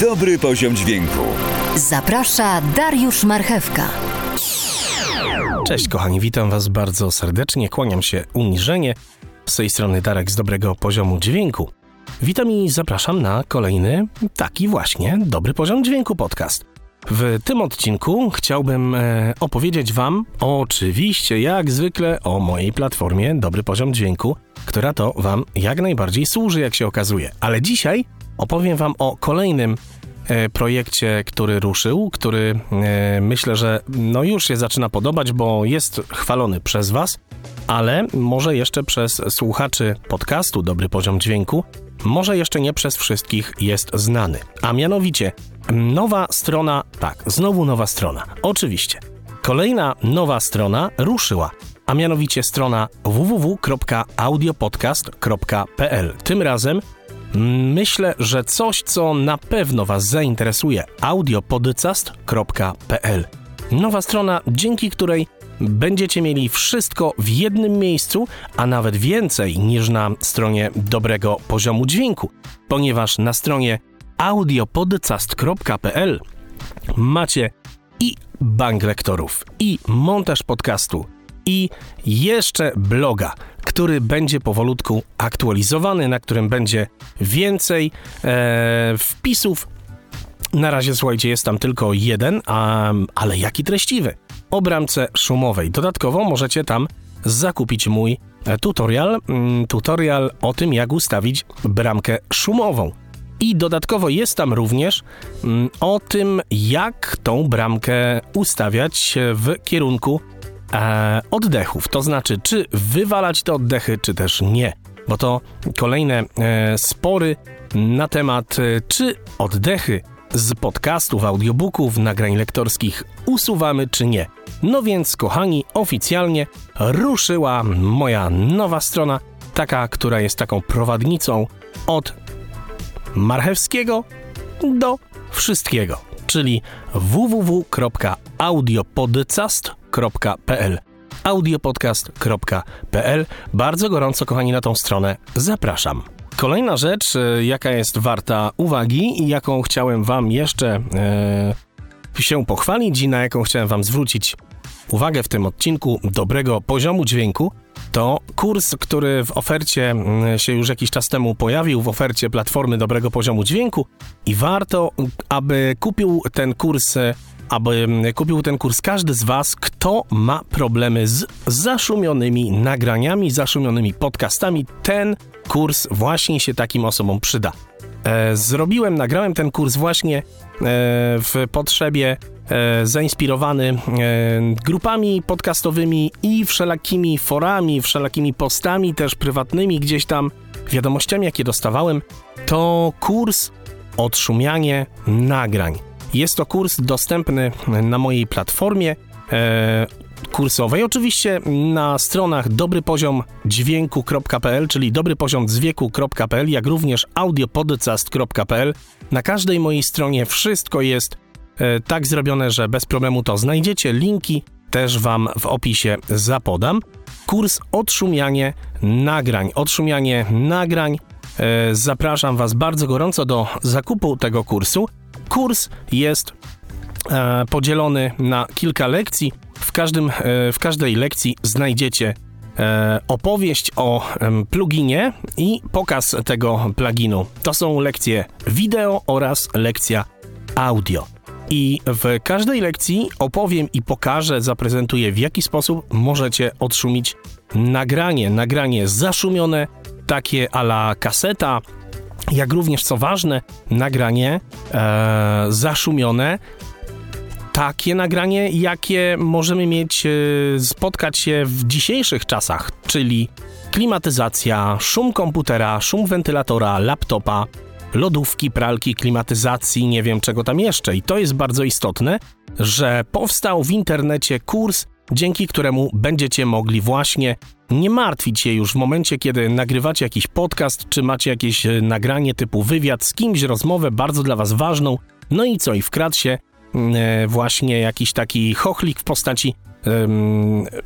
Dobry poziom dźwięku. Zaprasza Dariusz Marchewka. Cześć kochani, witam was bardzo serdecznie, kłaniam się uniżenie. Z tej strony Darek z dobrego poziomu dźwięku. Witam i zapraszam na kolejny, taki właśnie, dobry poziom dźwięku podcast. W tym odcinku chciałbym e, opowiedzieć Wam oczywiście, jak zwykle, o mojej platformie Dobry Poziom Dźwięku, która to Wam jak najbardziej służy, jak się okazuje. Ale dzisiaj opowiem Wam o kolejnym e, projekcie, który ruszył, który e, myślę, że no już się zaczyna podobać, bo jest chwalony przez Was, ale może jeszcze przez słuchaczy podcastu Dobry Poziom Dźwięku, może jeszcze nie przez wszystkich jest znany. A mianowicie nowa strona, tak, znowu nowa strona, oczywiście. Kolejna nowa strona ruszyła, a mianowicie strona www.audiopodcast.pl. Tym razem myślę, że coś, co na pewno Was zainteresuje, audiopodcast.pl. Nowa strona, dzięki której będziecie mieli wszystko w jednym miejscu, a nawet więcej niż na stronie dobrego poziomu dźwięku, ponieważ na stronie audiopodcast.pl macie i bank lektorów, i montaż podcastu, i jeszcze bloga, który będzie powolutku aktualizowany, na którym będzie więcej e, wpisów. Na razie, słuchajcie, jest tam tylko jeden, a, ale jaki treściwy o bramce szumowej. Dodatkowo możecie tam zakupić mój e, tutorial, mm, tutorial o tym, jak ustawić bramkę szumową. I dodatkowo jest tam również mm, o tym, jak tą bramkę ustawiać w kierunku e, oddechów. To znaczy, czy wywalać te oddechy, czy też nie. Bo to kolejne e, spory na temat, e, czy oddechy z podcastów, audiobooków, nagrań lektorskich usuwamy, czy nie. No więc, kochani, oficjalnie ruszyła moja nowa strona, taka, która jest taką prowadnicą od marchewskiego do wszystkiego, czyli www.audiopodcast.pl audiopodcast.pl Bardzo gorąco, kochani, na tą stronę zapraszam. Kolejna rzecz, e, jaka jest warta uwagi i jaką chciałem Wam jeszcze e, się pochwalić i na jaką chciałem Wam zwrócić uwagę w tym odcinku dobrego poziomu dźwięku, to kurs, który w ofercie mm, się już jakiś czas temu pojawił, w ofercie platformy dobrego poziomu dźwięku i warto, aby kupił ten kurs aby mm, kupił ten kurs każdy z Was, kto ma problemy z zaszumionymi nagraniami, zaszumionymi podcastami. Ten kurs właśnie się takim osobom przyda. E, zrobiłem, nagrałem ten kurs właśnie e, w potrzebie zainspirowany grupami podcastowymi i wszelakimi forami, wszelakimi postami też prywatnymi gdzieś tam, wiadomościami jakie dostawałem. To kurs odszumianie nagrań. Jest to kurs dostępny na mojej platformie kursowej. Oczywiście na stronach dobrypoziomdźwięku.pl, czyli dobrypoziomdźwięku.pl, jak również audiopodcast.pl. Na każdej mojej stronie wszystko jest e, tak zrobione, że bez problemu to znajdziecie. Linki też Wam w opisie zapodam. Kurs odszumianie nagrań. Odszumianie nagrań. E, zapraszam Was bardzo gorąco do zakupu tego kursu. Kurs jest e, podzielony na kilka lekcji. W, każdym, e, w każdej lekcji znajdziecie e, opowieść o pluginie i pokaz tego pluginu. To są lekcje wideo oraz lekcja audio. I w każdej lekcji opowiem i pokażę, zaprezentuję w jaki sposób możecie odszumić nagranie. Nagranie zaszumione, takie ala kaseta, jak również co ważne, nagranie e, zaszumione takie nagranie, jakie możemy mieć, e, spotkać się w dzisiejszych czasach, czyli klimatyzacja, szum komputera, szum wentylatora, laptopa, lodówki, pralki, klimatyzacji, nie wiem czego tam jeszcze. I to jest bardzo istotne, że powstał w internecie kurs, dzięki któremu będziecie mogli właśnie nie martwić się już w momencie, kiedy nagrywacie jakiś podcast, czy macie jakieś e, nagranie typu wywiad z kimś, rozmowę bardzo dla Was ważną. No i co, i wkradł się E, właśnie jakiś taki chochlik w postaci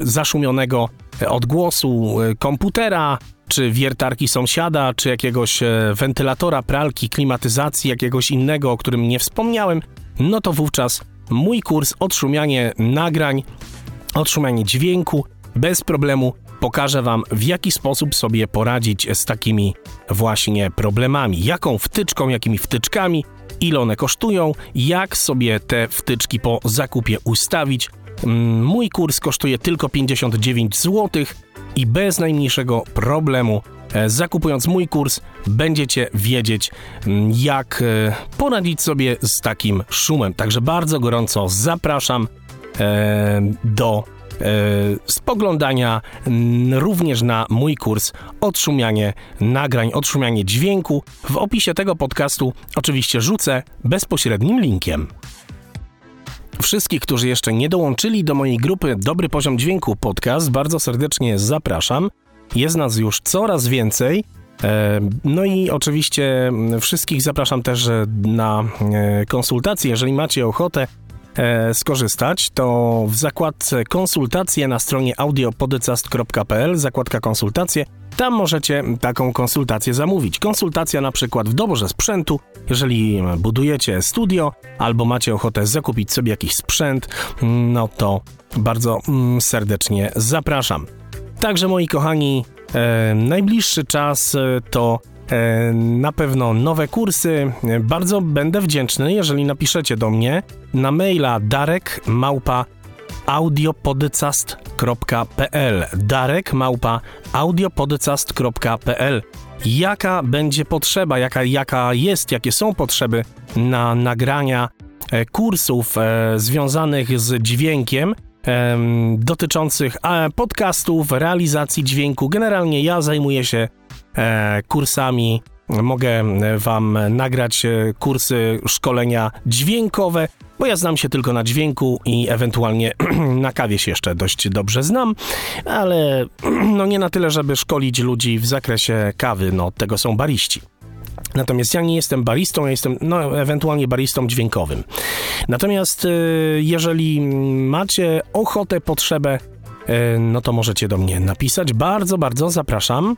zaszumionego odgłosu e, komputera, czy wiertarki sąsiada, czy jakiegoś e, wentylatora, pralki, klimatyzacji, jakiegoś innego, o którym nie wspomniałem, no to wówczas mój kurs odszumianie nagrań, odszumianie dźwięku bez problemu pokażę Wam, w jaki sposób sobie poradzić z takimi właśnie problemami. Jaką wtyczką, jakimi wtyczkami, ile one kosztują, jak sobie te wtyczki po zakupie ustawić. Mm, mój kurs kosztuje tylko 59 zł i bez najmniejszego problemu e, zakupując mój kurs będziecie wiedzieć mm, jak e, poradzić sobie z takim szumem. Także bardzo gorąco zapraszam e, do spoglądania również na mój kurs odszumianie nagrań, odszumianie dźwięku. W opisie tego podcastu oczywiście rzucę bezpośrednim linkiem. Wszystkich, którzy jeszcze nie dołączyli do mojej grupy Dobry Poziom Dźwięku Podcast, bardzo serdecznie zapraszam. Jest nas już coraz więcej. E, no i oczywiście wszystkich zapraszam też na e, konsultacje. Jeżeli macie ochotę e, skorzystać, to w zakładce konsultacje na stronie audiopodcast.pl, zakładka konsultacje, tam możecie taką konsultację zamówić. Konsultacja na przykład w doborze sprzętu, jeżeli budujecie studio albo macie ochotę zakupić sobie jakiś sprzęt, no to bardzo mm, serdecznie zapraszam. Także moi kochani, e, najbliższy czas e, to na pewno nowe kursy. Bardzo będę wdzięczny, jeżeli napiszecie do mnie na maila darek małpa audiopodcast.pl Darek małpa audiopodcast.pl Jaka będzie potrzeba, jaka, jaka jest, jakie są potrzeby na nagrania e, kursów e, związanych z dźwiękiem, e, dotyczących e, podcastów, realizacji dźwięku. Generalnie ja zajmuję się e, kursami mogę Wam nagrać e, kursy, szkolenia dźwiękowe, bo ja znam się tylko na dźwięku i ewentualnie na kawie się jeszcze dość dobrze znam, ale no nie na tyle, żeby szkolić ludzi w zakresie kawy, no tego są bariści. Natomiast ja nie jestem baristą, ja jestem no, ewentualnie baristą dźwiękowym. Natomiast e, jeżeli macie ochotę, potrzebę, e, no to możecie do mnie napisać. Bardzo, bardzo zapraszam.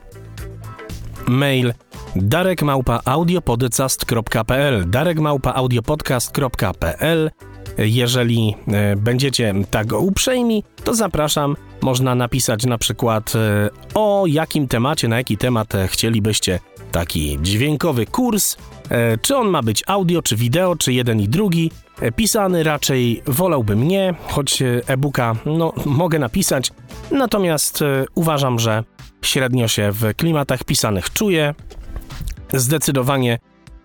Mail darekmałpa.audiopodcast.pl darekmałpa.audiopodcast.pl Jeżeli e, będziecie tak uprzejmi, to zapraszam. Można napisać na przykład e, o jakim temacie, na jaki temat e, chcielibyście taki dźwiękowy kurs. Czy on ma być audio, czy wideo, czy jeden i drugi. Pisany raczej wolałbym nie, choć e-booka no, mogę napisać. Natomiast uważam, że średnio się w klimatach pisanych czuję zdecydowanie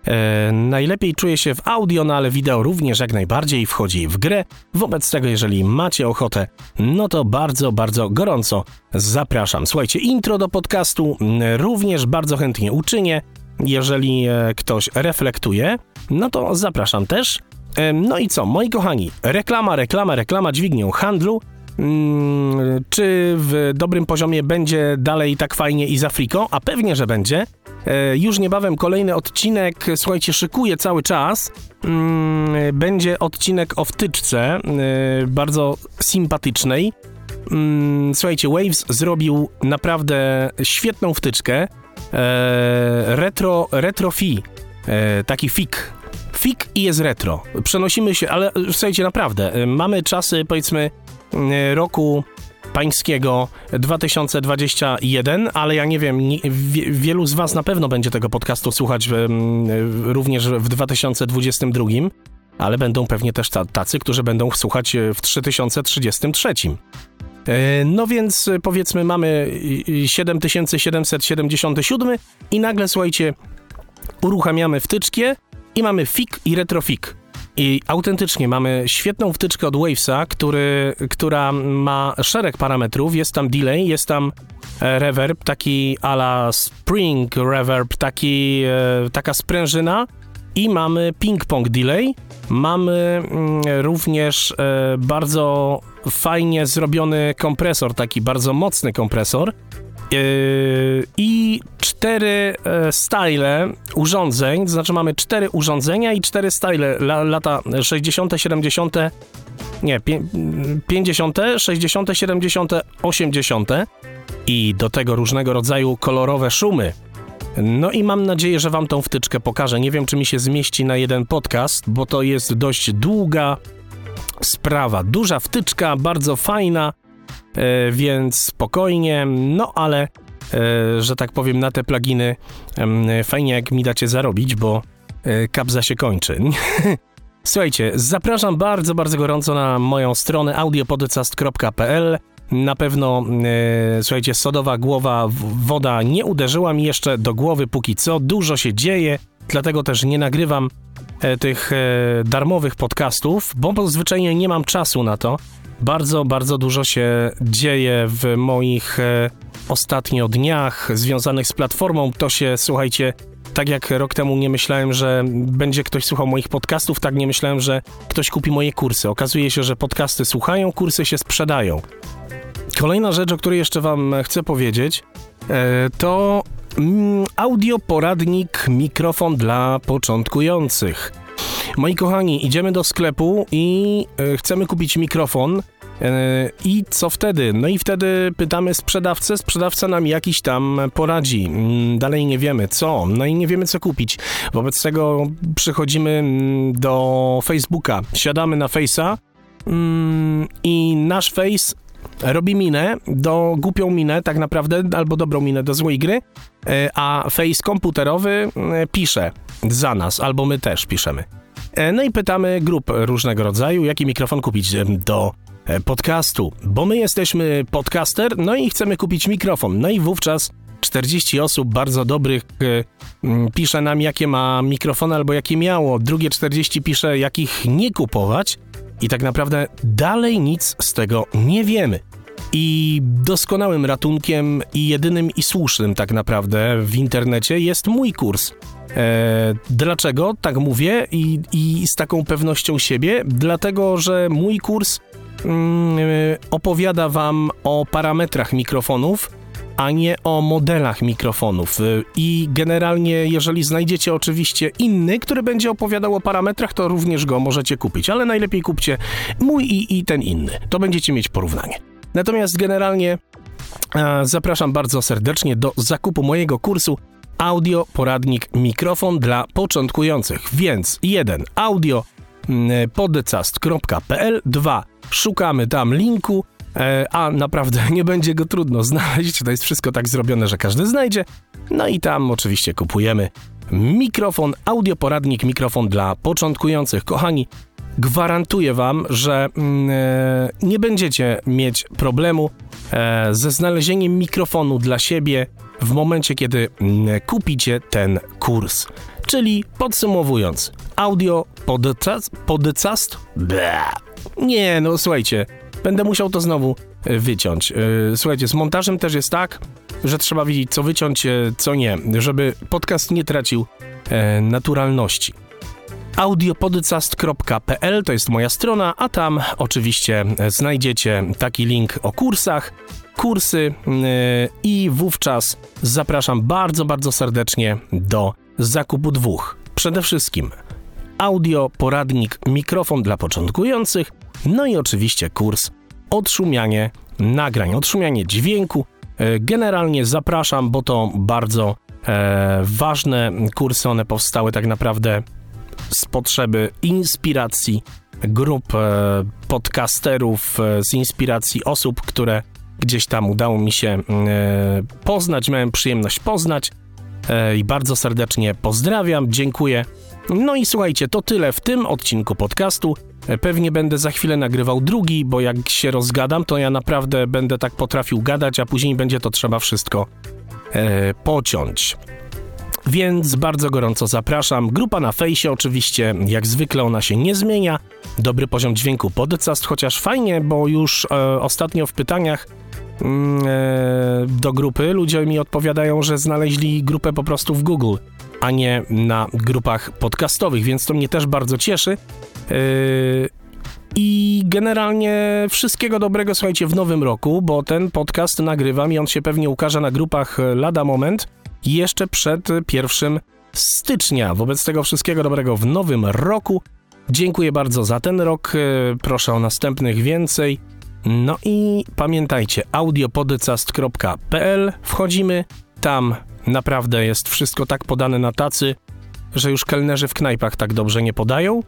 e, najlepiej czuję się w audio, no ale wideo również jak najbardziej wchodzi w grę. Wobec tego, jeżeli macie ochotę, no to bardzo, bardzo gorąco zapraszam. Słuchajcie, intro do podcastu również bardzo chętnie uczynię. Jeżeli e, ktoś reflektuje, no to zapraszam też. E, no i co, moi kochani, reklama, reklama, reklama dźwignią handlu. Hmm, czy w dobrym poziomie będzie dalej tak fajnie i z Afriką? A pewnie, że będzie. E, już niebawem kolejny odcinek, słuchajcie, szykuje cały czas. Mm, będzie odcinek o wtyczce, e, bardzo sympatycznej. Mm, słuchajcie, Waves zrobił naprawdę świetną wtyczkę. E, retro, retro fi, taki fik. Fik i jest retro. Przenosimy się, ale słuchajcie, naprawdę, mamy czasy, powiedzmy, roku pańskiego 2021, ale ja nie wiem, nie, wielu z Was na pewno będzie tego podcastu słuchać również w 2022, ale będą pewnie też tacy, którzy będą słuchać w 3033. E, no więc powiedzmy mamy 7777 i nagle słuchajcie, uruchamiamy wtyczkę i mamy fik i retrofik. I autentycznie mamy świetną wtyczkę od Wavesa, który, która ma szereg parametrów. Jest tam delay, jest tam e, reverb, taki ala spring reverb, taki, e, taka sprężyna i mamy ping-pong delay. Mamy mm, również e, bardzo fajnie zrobiony kompresor, taki bardzo mocny kompresor. Yy, I cztery e, style urządzeń, to znaczy mamy cztery urządzenia i cztery style la, lata 60., 70., nie, 50., 60., 70., 80. i do tego różnego rodzaju kolorowe szumy. No i mam nadzieję, że wam tą wtyczkę pokażę. Nie wiem, czy mi się zmieści na jeden podcast, bo to jest dość długa sprawa. Duża wtyczka, bardzo fajna, więc spokojnie, no ale, e, że tak powiem, na te pluginy e, fajnie jak mi dacie zarobić, bo e, kabza się kończy. Słuchajcie, zapraszam bardzo, bardzo gorąco na moją stronę audiopodcast.pl. Na pewno, e, słuchajcie, sodowa głowa, woda nie uderzyła mi jeszcze do głowy póki co. Dużo się dzieje, dlatego też nie nagrywam e, tych e, darmowych podcastów, bo zwyczajnie nie mam czasu na to. Bardzo, bardzo dużo się dzieje w moich e, ostatnio dniach związanych z platformą. To się, słuchajcie, tak jak rok temu nie myślałem, że będzie ktoś słuchał moich podcastów, tak nie myślałem, że ktoś kupi moje kursy. Okazuje się, że podcasty słuchają, kursy się sprzedają. Kolejna rzecz, o której jeszcze Wam chcę powiedzieć, e, to mm, audioporadnik mikrofon dla początkujących. Moi kochani, idziemy do sklepu i e, chcemy kupić mikrofon. E, I co wtedy? No i wtedy pytamy sprzedawcę, sprzedawca nam jakiś tam poradzi. Mm, Dalej nie wiemy co, no i nie wiemy co kupić. Wobec tego przychodzimy mm, do Facebooka, siadamy na Face'a mm, i nasz Face robi minę, do głupią minę tak naprawdę, albo dobrą minę do złej gry, e, a face komputerowy pisze za nas, albo my też piszemy. E, No i pytamy grup różnego rodzaju, jaki mikrofon kupić do e, podcastu, bo my jesteśmy podcaster, no i chcemy kupić mikrofon. No i wówczas 40 osób bardzo dobrych e, pisze nam, jakie ma mikrofony albo jakie miało. Drugie 40 pisze, jakich nie kupować. I tak naprawdę dalej nic z tego nie wiemy. I doskonałym ratunkiem i jedynym i słusznym tak naprawdę w internecie jest mój kurs. E, dlaczego tak mówię i, i z taką pewnością siebie? Dlatego, że mój kurs mm, e, opowiada Wam o parametrach mikrofonów, a nie o modelach mikrofonów. Y, I generalnie, jeżeli znajdziecie oczywiście inny, który będzie opowiadał o parametrach, to również go możecie kupić, ale najlepiej kupcie mój i, i ten inny. To będziecie mieć porównanie. Natomiast generalnie e, zapraszam bardzo serdecznie do zakupu mojego kursu Audio Poradnik Mikrofon dla początkujących. Więc jeden audio podcast.pl 2 szukamy tam linku E, a naprawdę nie będzie go trudno znaleźć. To jest wszystko tak zrobione, że każdy znajdzie. No i tam oczywiście kupujemy mikrofon, audioporadnik, mikrofon dla początkujących. Kochani, gwarantuję wam, że mm, e, nie będziecie mieć problemu e, ze znalezieniem mikrofonu dla siebie w momencie, kiedy mm, kupicie ten kurs. Czyli podsumowując, audio podcast, podcast? Nie, no słuchajcie, Będę musiał to znowu e, wyciąć. Słuchajcie, z montażem też jest tak, że trzeba wiedzieć, co wyciąć, co nie, żeby podcast nie tracił naturalności. audiopodcast.pl to jest moja strona, a tam oczywiście znajdziecie taki link o kursach, kursy e, i wówczas zapraszam bardzo, bardzo serdecznie do zakupu dwóch. Przede wszystkim audio, poradnik, mikrofon dla początkujących, no i oczywiście kurs odszumianie nagrań, odszumianie dźwięku. E, Generalnie zapraszam, bo to bardzo e, ważne kursy, one powstały tak naprawdę z potrzeby inspiracji grup e, podcasterów, e, z inspiracji osób, które gdzieś tam udało mi się e, poznać, miałem przyjemność poznać i bardzo serdecznie pozdrawiam, dziękuję. No i słuchajcie, to tyle w tym odcinku podcastu. Pewnie będę za chwilę nagrywał drugi, bo jak się rozgadam, to ja naprawdę będę tak potrafił gadać, a później będzie to trzeba wszystko pociąć. Więc bardzo gorąco zapraszam. Grupa na fejsie oczywiście, jak zwykle ona się nie zmienia. Dobry poziom dźwięku podcast, chociaż fajnie, bo już e, ostatnio w pytaniach mm, e, do grupy ludzie mi odpowiadają, że znaleźli grupę po prostu w Google, a nie na grupach podcastowych, więc to mnie też bardzo cieszy. Yy, I generalnie wszystkiego dobrego, słuchajcie, w nowym roku, bo ten podcast nagrywam i on się pewnie ukaże na grupach e, lada moment jeszcze przed pierwszym stycznia. Wobec tego wszystkiego dobrego w nowym roku. Dziękuję bardzo za ten rok. e, Proszę o następnych więcej. No i pamiętajcie, audiopodcast.pl wchodzimy, tam naprawdę jest wszystko tak podane na tacy, że już kelnerzy w knajpach tak dobrze nie podają,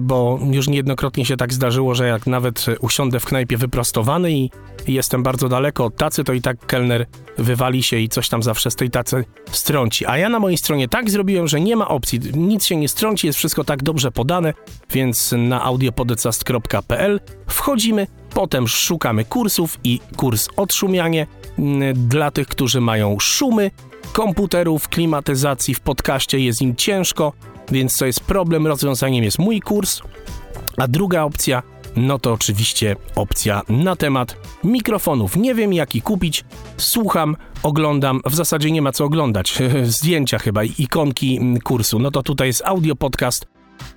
bo już niejednokrotnie się tak zdarzyło, że jak nawet usiądę w knajpie wyprostowany i jestem bardzo daleko od tacy, to i tak kelner wywali się i coś tam zawsze z tej tacy strąci. A ja na mojej stronie tak zrobiłem, że nie ma opcji, nic się nie strąci, jest wszystko tak dobrze podane, więc na audiopodcast.pl wchodzimy, potem szukamy kursów i kurs odszumianie mm, dla tych, którzy mają szumy, komputerów, klimatyzacji w podcaście jest im ciężko, więc to jest problem. Rozwiązaniem jest mój kurs. A druga opcja, no to oczywiście opcja na temat mikrofonów. Nie wiem jaki kupić, słucham, oglądam, w zasadzie nie ma co oglądać, zdjęcia chyba, ikonki mm, kursu. No to tutaj jest audio podcast,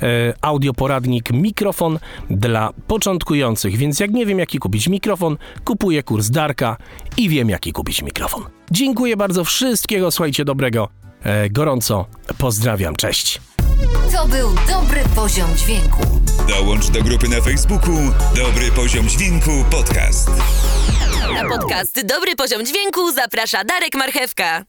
e, audioporadnik, mikrofon dla początkujących, więc jak nie wiem jaki kupić mikrofon, kupuję kurs Darka i wiem jaki kupić mikrofon. Dziękuję bardzo, wszystkiego słuchajcie dobrego, e, gorąco pozdrawiam, cześć. To był dobry poziom dźwięku. Dołącz do grupy na Facebooku Dobry Poziom Dźwięku Podcast. Na podcast Dobry Poziom Dźwięku zaprasza Darek Marchewka.